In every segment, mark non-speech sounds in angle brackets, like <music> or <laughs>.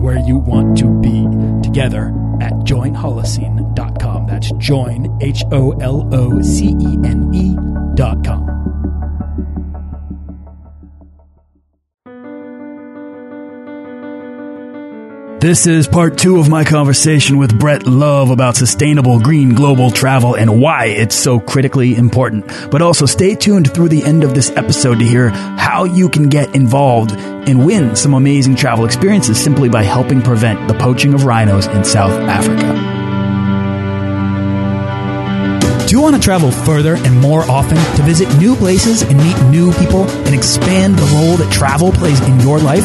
where you want to be together at joinholocene.com. That's join, H O L O C E N E.com. This is part two of my conversation with Brett Love about sustainable green global travel and why it's so critically important. But also stay tuned through the end of this episode to hear how you can get involved and win some amazing travel experiences simply by helping prevent the poaching of rhinos in South Africa. Do you want to travel further and more often to visit new places and meet new people and expand the role that travel plays in your life?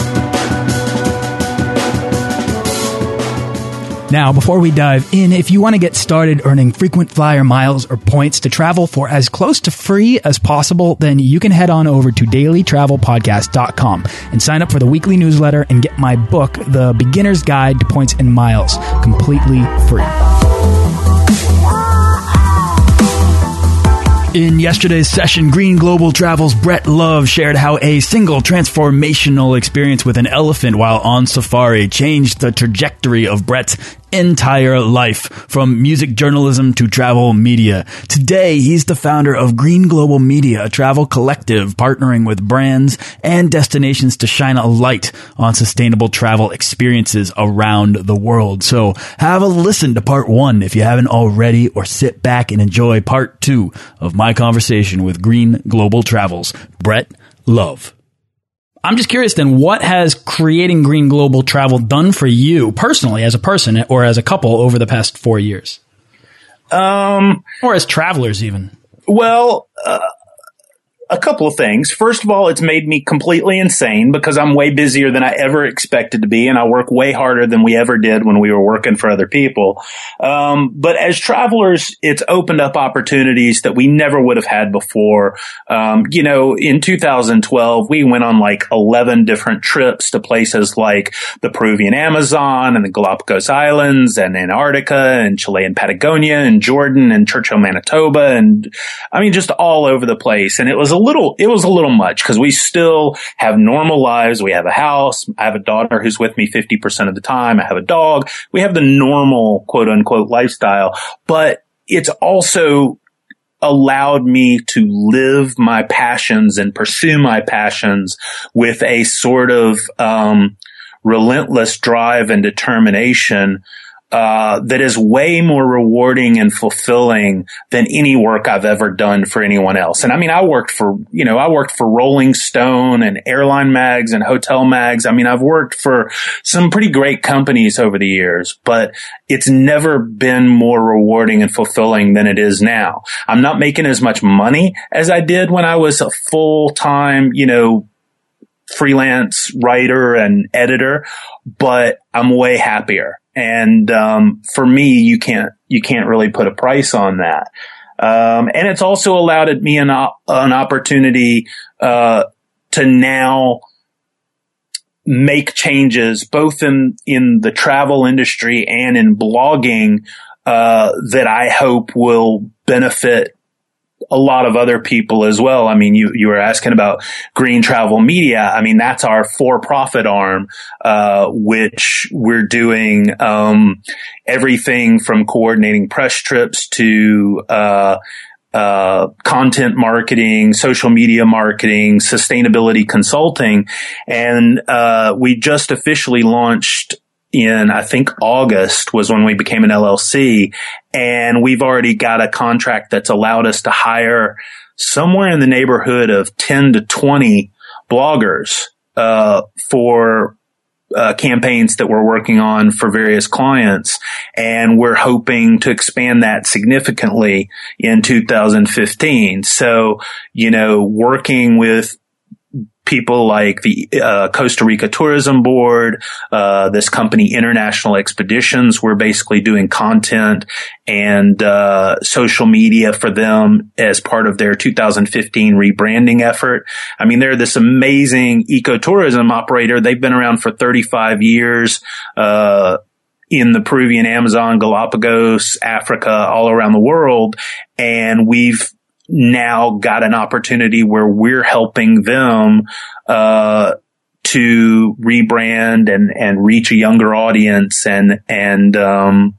Now, before we dive in, if you want to get started earning frequent flyer miles or points to travel for as close to free as possible, then you can head on over to dailytravelpodcast.com and sign up for the weekly newsletter and get my book, The Beginner's Guide to Points and Miles, completely free. In yesterday's session, Green Global Travel's Brett Love shared how a single transformational experience with an elephant while on safari changed the trajectory of Brett's entire life, from music journalism to travel media. Today, he's the founder of Green Global Media, a travel collective partnering with brands and destinations to shine a light on sustainable travel experiences around the world. So have a listen to part one if you haven't already, or sit back and enjoy part two of my conversation with Green Global Travels, Brett Love. I'm just curious then, what has creating Green Global Travel done for you personally as a person or as a couple over the past four years? Um, or as travelers even? Well, uh, a couple of things. First of all, it's made me completely insane because I'm way busier than I ever expected to be, and I work way harder than we ever did when we were working for other people. Um, but as travelers, it's opened up opportunities that we never would have had before. Um, you know, in 2012, we went on like 11 different trips to places like the Peruvian Amazon and the Galapagos Islands and Antarctica and Chile and Patagonia and Jordan and Churchill, Manitoba. And I mean, just all over the place. And it was a little, it was a little much because we still have normal lives. We have a house. I have a daughter who's with me 50% of the time. I have a dog. We have the normal quote unquote lifestyle, but it's also allowed me to live my passions and pursue my passions with a sort of, um, relentless drive and determination uh, that is way more rewarding and fulfilling than any work I've ever done for anyone else. And I mean, I worked for, you know, I worked for Rolling Stone and airline mags and hotel mags. I mean, I've worked for some pretty great companies over the years, but it's never been more rewarding and fulfilling than it is now. I'm not making as much money as I did when I was a full time, you know, freelance writer and editor, but I'm way happier. And um, for me, you can't you can't really put a price on that. Um, and it's also allowed me an an opportunity uh, to now make changes both in in the travel industry and in blogging uh, that I hope will benefit a lot of other people as well. I mean, you, you were asking about Green Travel Media. I mean, that's our for profit arm, uh, which we're doing, um, everything from coordinating press trips to, uh, uh, content marketing, social media marketing, sustainability consulting. And, uh, we just officially launched in, I think August was when we became an LLC. And we've already got a contract that's allowed us to hire somewhere in the neighborhood of 10 to 20 bloggers, uh, for uh, campaigns that we're working on for various clients, and we're hoping to expand that significantly in 2015. So, you know, working with people like the uh, Costa Rica Tourism Board, uh, this company International Expeditions. We're basically doing content and uh, social media for them as part of their 2015 rebranding effort. I mean, they're this amazing ecotourism operator. They've been around for 35 years uh, in the Peruvian Amazon, Galapagos, Africa, all around the world. And we've now got an opportunity where we're helping them uh, to rebrand and and reach a younger audience and and um,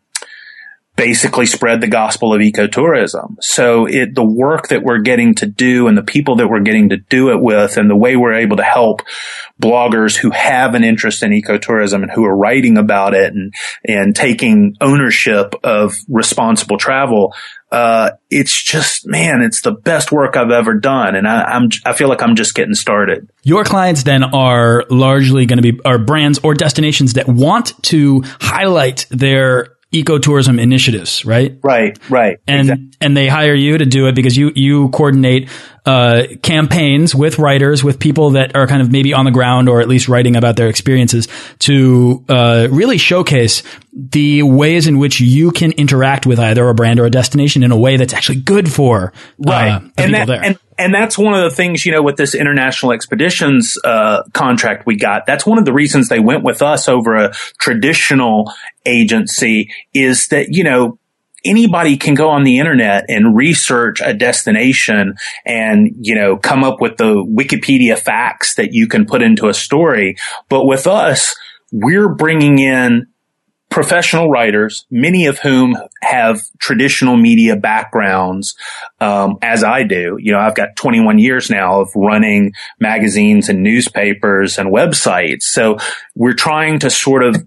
basically spread the gospel of ecotourism. So it the work that we're getting to do and the people that we're getting to do it with and the way we're able to help bloggers who have an interest in ecotourism and who are writing about it and and taking ownership of responsible travel uh, it's just, man, it's the best work I've ever done. And I, am I feel like I'm just getting started. Your clients then are largely going to be, are brands or destinations that want to highlight their ecotourism initiatives, right? Right, right. And exactly. and they hire you to do it because you you coordinate uh, campaigns with writers, with people that are kind of maybe on the ground or at least writing about their experiences to uh, really showcase the ways in which you can interact with either a brand or a destination in a way that's actually good for uh, right. and that, and, and that's one of the things, you know, with this international expeditions uh, contract we got. That's one of the reasons they went with us over a traditional agency is that, you know, anybody can go on the internet and research a destination and, you know, come up with the Wikipedia facts that you can put into a story. But with us, we're bringing in professional writers, many of whom have traditional media backgrounds, um, as I do. You know, I've got 21 years now of running magazines and newspapers and websites. So we're trying to sort of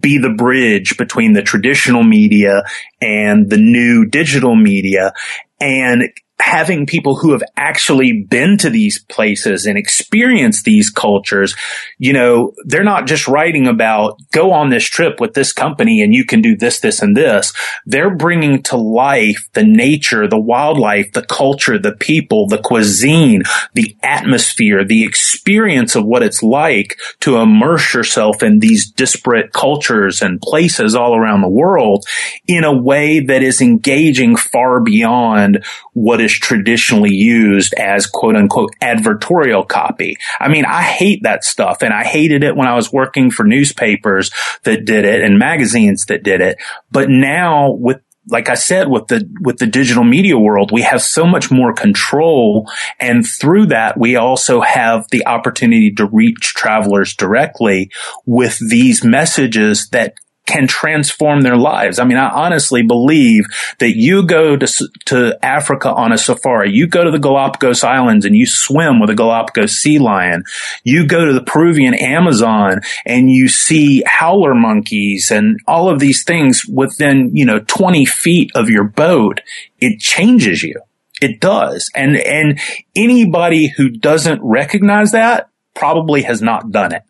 be the bridge between the traditional media and the new digital media and having people who have actually been to these places and experienced these cultures, you know, they're not just writing about go on this trip with this company and you can do this, this and this. They're bringing to life the nature, the wildlife, the culture, the people, the cuisine, the atmosphere, the experience of what it's like to immerse yourself in these disparate cultures and places all around the world in a way that is engaging far beyond what is traditionally used as quote unquote advertorial copy. I mean, I hate that stuff and I hated it when I was working for newspapers that did it and magazines that did it. But now with like I said, with the, with the digital media world, we have so much more control. And through that, we also have the opportunity to reach travelers directly with these messages that can transform their lives. I mean, I honestly believe that you go to, to Africa on a safari, you go to the Galapagos Islands and you swim with a Galapagos sea lion. You go to the Peruvian Amazon and you see howler monkeys and all of these things within, you know, 20 feet of your boat. It changes you. It does. And, and anybody who doesn't recognize that probably has not done it.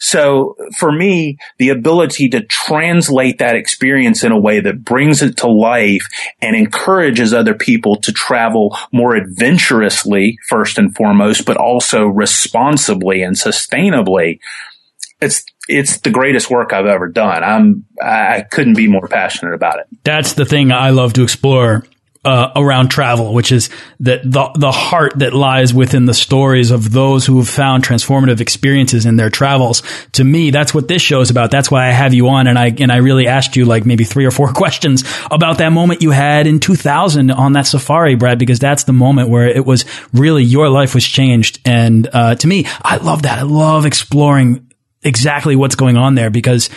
So for me, the ability to translate that experience in a way that brings it to life and encourages other people to travel more adventurously, first and foremost, but also responsibly and sustainably. It's it's the greatest work I've ever done. I'm I couldn't be more passionate about it. That's the thing I love to explore uh, around travel, which is that the the heart that lies within the stories of those who have found transformative experiences in their travels. To me, that's what this show is about. That's why I have you on, and I and I really asked you like maybe three or four <laughs> questions about that moment you had in 2000 on that safari, Brad, because that's the moment where it was really your life was changed. And uh, to me, I love that. I love exploring exactly what's going on there because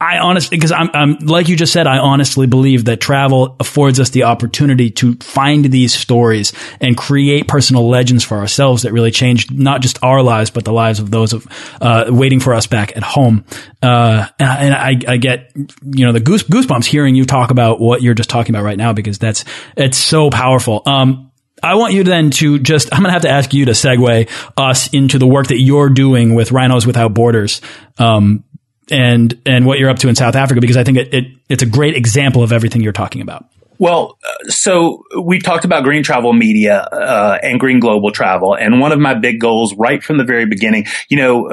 I honestly, because I'm, I'm, like you just said, I honestly believe that travel affords us the opportunity to find these stories and create personal legends for ourselves that really change not just our lives, but the lives of those of, uh, waiting for us back at home. Uh, and, I, I, get, you know, the goose, goosebumps hearing you talk about what you're just talking about right now, because that's, it's so powerful. Um, I want you then to just, I'm going to have to ask you to segue us into the work that you're doing with Rhinos Without Borders. Um, and, and what you're up to in South Africa, because I think it, it, it's a great example of everything you're talking about. Well, so we talked about green travel media uh, and green global travel, and one of my big goals right from the very beginning, you know,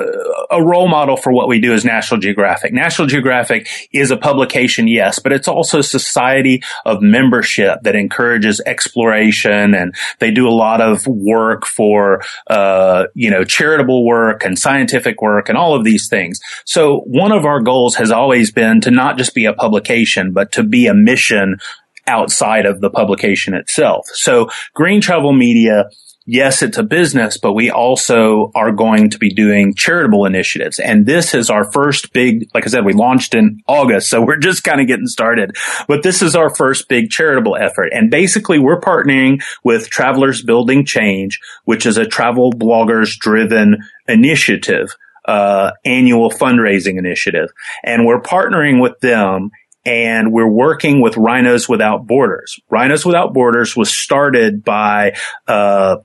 a role model for what we do is National Geographic. National Geographic is a publication, yes, but it's also a society of membership that encourages exploration, and they do a lot of work for, uh, you know, charitable work and scientific work and all of these things. So one of our goals has always been to not just be a publication, but to be a mission outside of the publication itself. So Green Travel Media yes, it's a business, but we also are going to be doing charitable initiatives. And this is our first big, like I said, we launched in August. So <laughs> we're just kind of getting started, but this is our first big charitable effort. And basically we're partnering with Travelers Building Change, which is a travel bloggers driven initiative. Uh, annual fundraising initiative. And we're partnering with them and we're working with Rhinos Without Borders. Rhinos Without Borders was started by uh,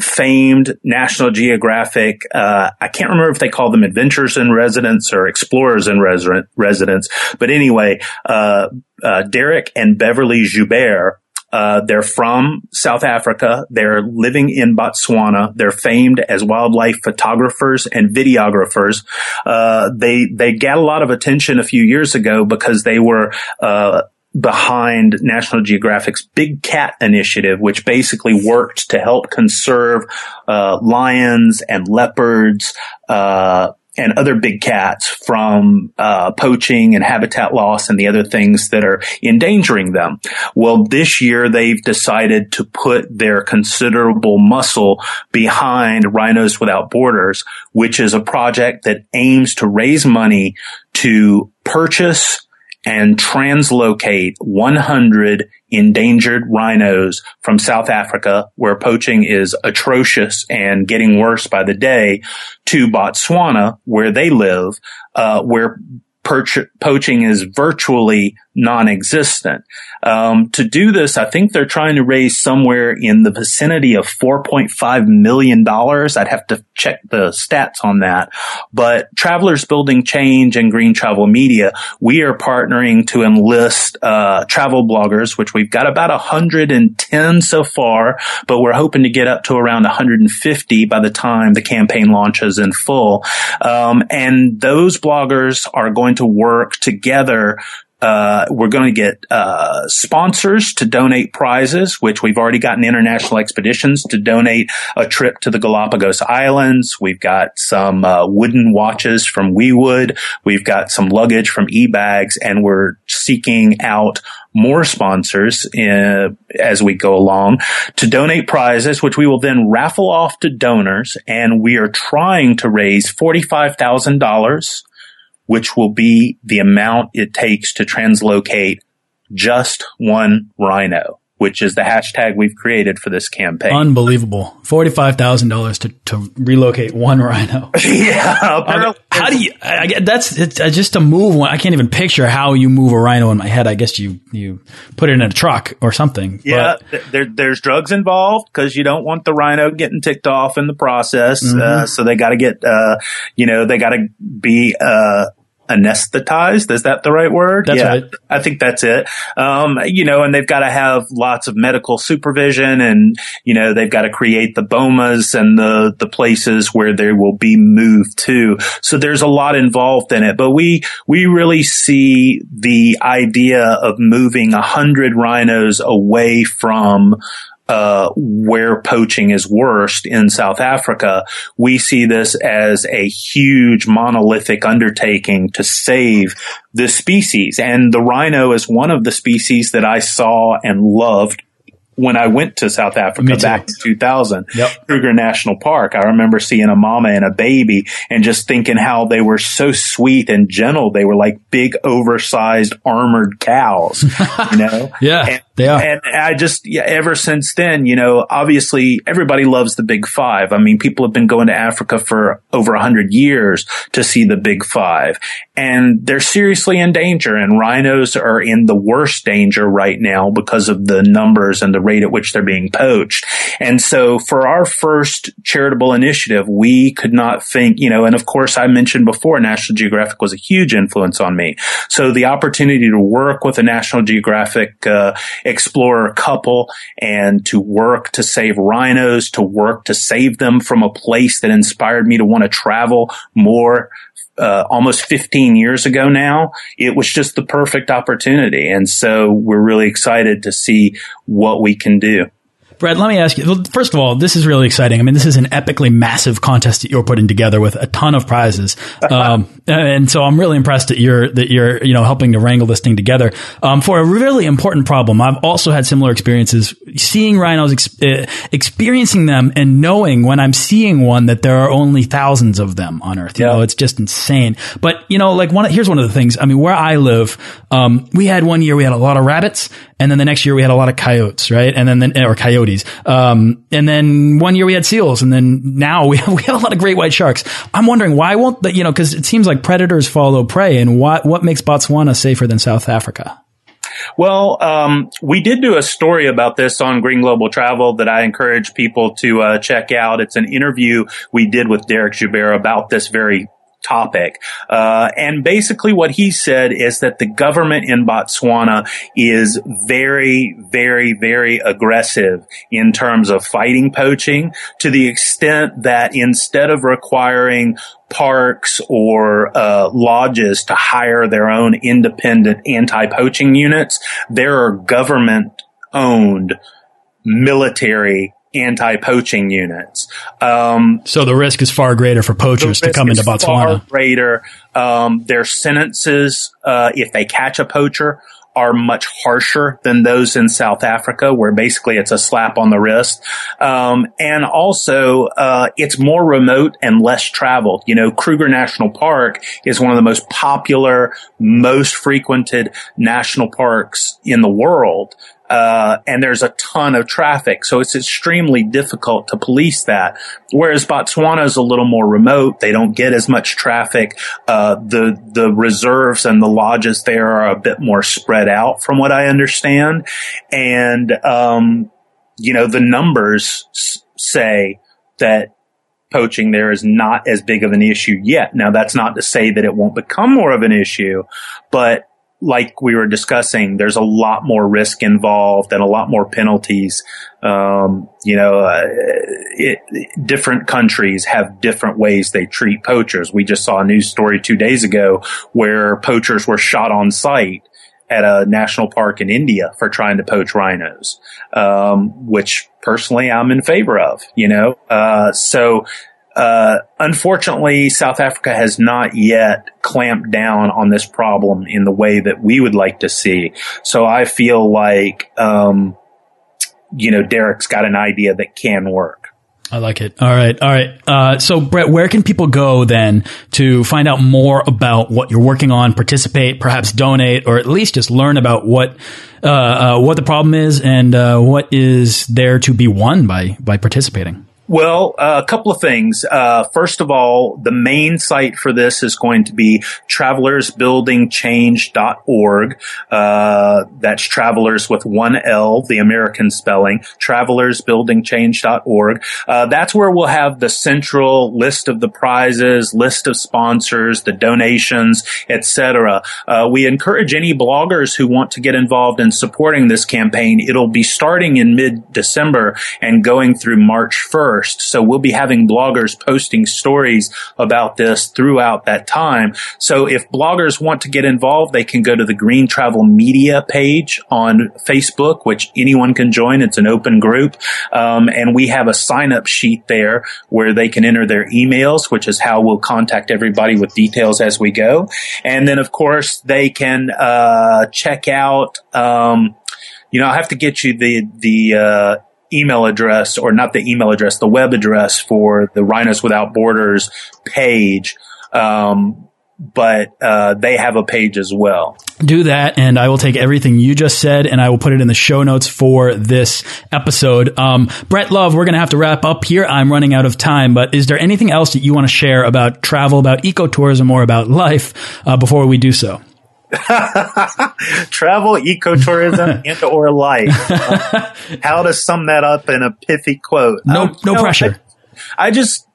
famed National Geographic. Uh, I can't remember if they call them Adventures in Residence or Explorers in Residence, but anyway, uh, uh Derek and Beverly Joubert uh, they're from South Africa. They're living in Botswana. They're famed as wildlife photographers and videographers. Uh, they they got a lot of attention a few years ago because they were uh, behind National Geographic's Big Cat initiative, which basically worked to help conserve uh, lions and leopards. And other big cats from uh, poaching and habitat loss and the other things that are endangering them. Well, this year they've decided to put their considerable muscle behind Rhinos Without Borders, which is a project that aims to raise money to purchase and translocate 100 endangered rhinos from South Africa, where poaching is atrocious and getting worse by the day, to Botswana, where they live, uh, where poaching is virtually non-existent. Um, to do this, I think they're trying to raise somewhere in the vicinity of 4.5 million dollars. I'd have to check the stats on that. But Travelers Building Change and Green Travel Media, we are partnering to enlist uh, travel bloggers, which we've got about 110 so far, but we're hoping to get up to around 150 by the time the campaign launches in full. Um, and those bloggers are going to work together uh, we're going to get uh, sponsors to donate prizes, which we've already gotten international expeditions to donate a trip to the Galapagos Islands. We've got some uh, wooden watches from WeWood. We've got some luggage from eBags, and we're seeking out more sponsors in, uh, as we go along to donate prizes, which we will then raffle off to donors. And we are trying to raise forty-five thousand dollars which will be the amount it takes to translocate just one rhino which is the hashtag we've created for this campaign. Unbelievable. $45,000 to, to relocate one <laughs> rhino. yeah. I, how do you, I get that's it's uh, just to move one. I can't even picture how you move a rhino in my head. I guess you, you put it in a truck or something. Yeah. there, there's drugs involved because you don't want the rhino getting ticked off in the process. Mm-hmm. Uh, so they got to get, uh, you know, they got to be, uh, anesthetized. Is that the right word? That's yeah, right. I think that's it. Um, you know, and they've got to have lots of medical supervision and, you know, they've got to create the bomas and the, the places where they will be moved to. So there's a lot involved in it, but we, we really see the idea of moving a hundred rhinos away from uh, where poaching is worst in South Africa, we see this as a huge monolithic undertaking to save the species. And the rhino is one of the species that I saw and loved when I went to South Africa back in 2000, yep. Kruger National Park, I remember seeing a mama and a baby and just thinking how they were so sweet and gentle. They were like big, oversized, armored cows, you know? <laughs> yeah. And Are. And I just, yeah, ever since then, you know, obviously everybody loves the big five. I mean, people have been going to Africa for over a hundred years to see the big five and they're seriously in danger and rhinos are in the worst danger right now because of the numbers and the rate at which they're being poached. And so for our first charitable initiative, we could not think, you know, and of course I mentioned before National Geographic was a huge influence on me. So the opportunity to work with a National Geographic uh, explorer couple and to work to save rhinos, to work to save them from a place that inspired me to want to travel more uh, almost 15 years ago now, it was just the perfect opportunity. And so we're really excited to see what we can do. Brett, let me ask you. Well, first of all, this is really exciting. I mean, this is an epically massive contest that you're putting together with a ton of prizes, <laughs> um, and so I'm really impressed that you're that you're you know helping to wrangle this thing together um, for a really important problem. I've also had similar experiences seeing rhinos, ex uh, experiencing them, and knowing when I'm seeing one that there are only thousands of them on Earth. You yeah. know, it's just insane. But you know, like one here's one of the things. I mean, where I live, um, we had one year we had a lot of rabbits, and then the next year we had a lot of coyotes, right? And then, then or coyotes. Um, and then one year we had seals, and then now <laughs> we have, we have a lot of great white sharks. I'm wondering why won't the, you know, because it seems like predators follow prey, and what what makes Botswana safer than South Africa? Well, um, we did do a story about this on Green Global Travel that I encourage people to uh, check out. It's an interview we did with Derek Joubert about this very topic. Uh, and basically what he said is that the government in Botswana is very, very, very aggressive in terms of fighting poaching to the extent that instead of requiring parks or uh, lodges to hire their own independent anti-poaching units, there are government owned military anti-poaching units. Um, so the risk is far greater for poachers to come into Botswana. Far greater. Um, their sentences, uh, if they catch a poacher, are much harsher than those in South Africa, where basically it's a slap on the wrist. Um, and also, uh, it's more remote and less traveled. You know, Kruger National Park is one of the most popular, most frequented national parks in the world. Uh, and there's a ton of traffic. So it's extremely difficult to police that. Whereas Botswana is a little more remote. They don't get as much traffic. Uh, the, the reserves and the lodges there are a bit more spread out from what I understand. And, um, you know, the numbers say that poaching there is not as big of an issue yet. Now that's not to say that it won't become more of an issue, but like we were discussing, there's a lot more risk involved and a lot more penalties. Um, you know, uh, it, different countries have different ways they treat poachers. We just saw a news story two days ago where poachers were shot on site at a national park in India for trying to poach rhinos, um, which personally I'm in favor of. You know, uh, so uh, unfortunately, South Africa has not yet clamped down on this problem in the way that we would like to see. So I feel like, um, you know, Derek's got an idea that can work. I like it. All right. All right. Uh, so, Brett, where can people go then to find out more about what you're working on, participate, perhaps donate, or at least just learn about what uh, uh, what the problem is and uh, what is there to be won by by participating? Well, uh, a couple of things. Uh, first of all, the main site for this is going to be travelersbuildingchange.org. Uh, that's travelers with one L, the American spelling, travelersbuildingchange.org. Uh, that's where we'll have the central list of the prizes, list of sponsors, the donations, etc. Uh, we encourage any bloggers who want to get involved in supporting this campaign. It'll be starting in mid-December and going through March 1st first. So we'll be having bloggers posting stories about this throughout that time. So if bloggers want to get involved, they can go to the Green Travel Media page on Facebook, which anyone can join. It's an open group. Um, and we have a sign up sheet there where they can enter their emails, which is how we'll contact everybody with details as we go. And then of course they can, uh, check out, um, you know, I have to get you the, the, uh, email address, or not the email address, the web address for the Rhinos Without Borders page. Um, but uh, they have a page as well. Do that, and I will take everything you just said, and I will put it in the show notes for this episode. Um, Brett Love, we're going to have to wrap up here. I'm running out of time, but is there anything else that you want to share about travel, about ecotourism, or about life uh, before we do so? <laughs> travel, ecotourism, <laughs> and or life. Uh, <laughs> how to sum that up in a pithy quote? No, um, no pressure. I, I just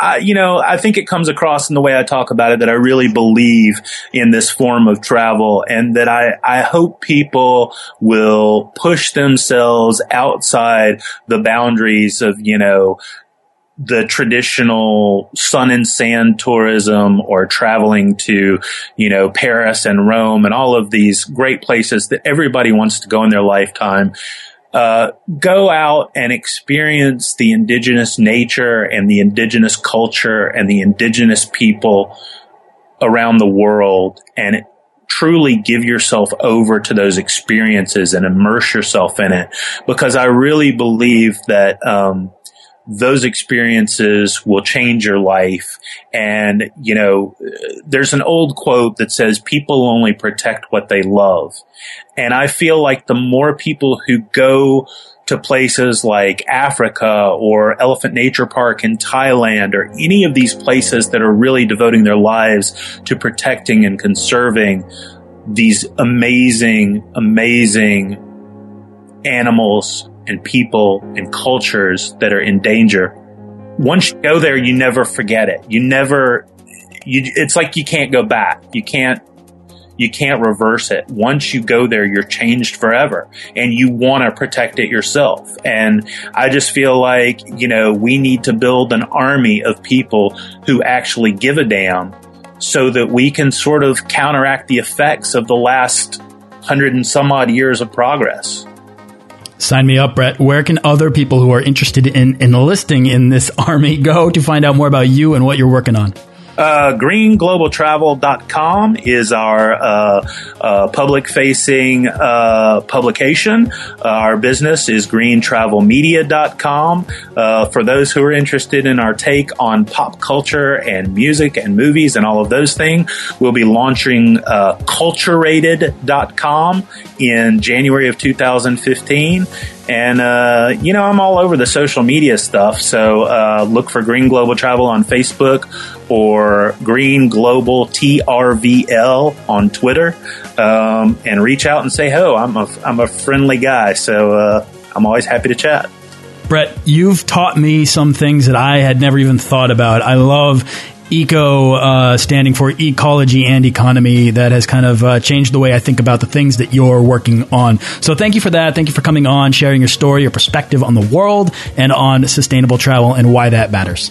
I, you know, I think it comes across in the way I talk about it that I really believe in this form of travel and that I, I hope people will push themselves outside the boundaries of, you know, the traditional sun and sand tourism or traveling to, you know, Paris and Rome and all of these great places that everybody wants to go in their lifetime uh, go out and experience the indigenous nature and the indigenous culture and the indigenous people around the world and truly give yourself over to those experiences and immerse yourself in it. Because I really believe that um, those experiences will change your life. And, you know, there's an old quote that says people only protect what they love. And I feel like the more people who go to places like Africa or Elephant Nature Park in Thailand or any of these places that are really devoting their lives to protecting and conserving these amazing, amazing animals and people and cultures that are in danger. Once you go there, you never forget it. You never, you, it's like you can't go back. You can't, you can't reverse it. Once you go there, you're changed forever and you want to protect it yourself. And I just feel like, you know, we need to build an army of people who actually give a damn so that we can sort of counteract the effects of the last hundred and some odd years of progress. Sign me up, Brett. Where can other people who are interested in enlisting in this <laughs> army go to find out more about you and what you're working on? Uh, greenglobaltravel.com is our uh, uh, public facing uh, publication. Uh, our business is greentravelmedia.com. Uh, for those who are interested in our take on pop culture and music and movies and all of those things, we'll be launching uh, culturated.com in January of 2015. And, uh, you know, I'm all over the social media stuff. So uh, look for Green Global Travel on Facebook or Green Global TRVL on Twitter um, and reach out and say, ho, I'm a, I'm a friendly guy. So uh, I'm always happy to chat. Brett, you've taught me some things that I had never even thought about. I love eco uh, standing for ecology and economy that has kind of uh, changed the way I think about the things that you're working on. So thank you for that. Thank you for coming on, sharing your story, your perspective on the world and on sustainable travel and why that matters.